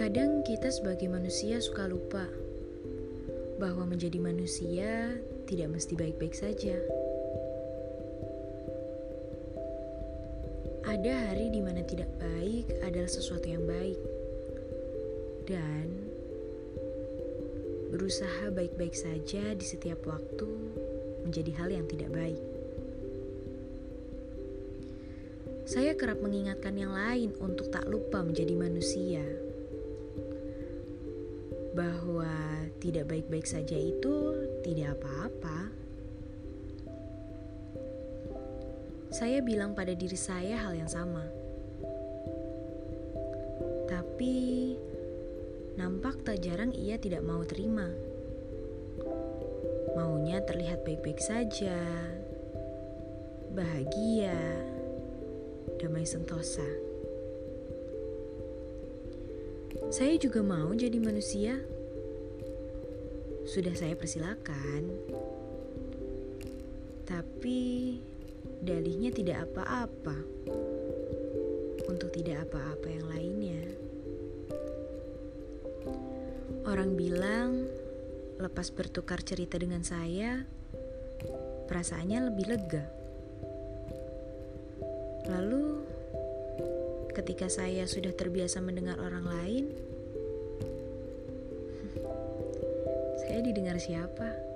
Kadang kita sebagai manusia suka lupa bahwa menjadi manusia tidak mesti baik-baik saja. Ada hari di mana tidak baik adalah sesuatu yang baik, dan berusaha baik-baik saja di setiap waktu menjadi hal yang tidak baik. Saya kerap mengingatkan yang lain untuk tak lupa menjadi manusia. Bahwa tidak baik-baik saja itu tidak apa-apa. Saya bilang pada diri saya hal yang sama. Tapi nampak tak jarang ia tidak mau terima. Maunya terlihat baik-baik saja, bahagia, damai sentosa. Saya juga mau jadi manusia. Sudah saya persilakan. Tapi dalihnya tidak apa-apa. Untuk tidak apa-apa yang lainnya. Orang bilang lepas bertukar cerita dengan saya, perasaannya lebih lega. Lalu, ketika saya sudah terbiasa mendengar orang lain, saya didengar siapa?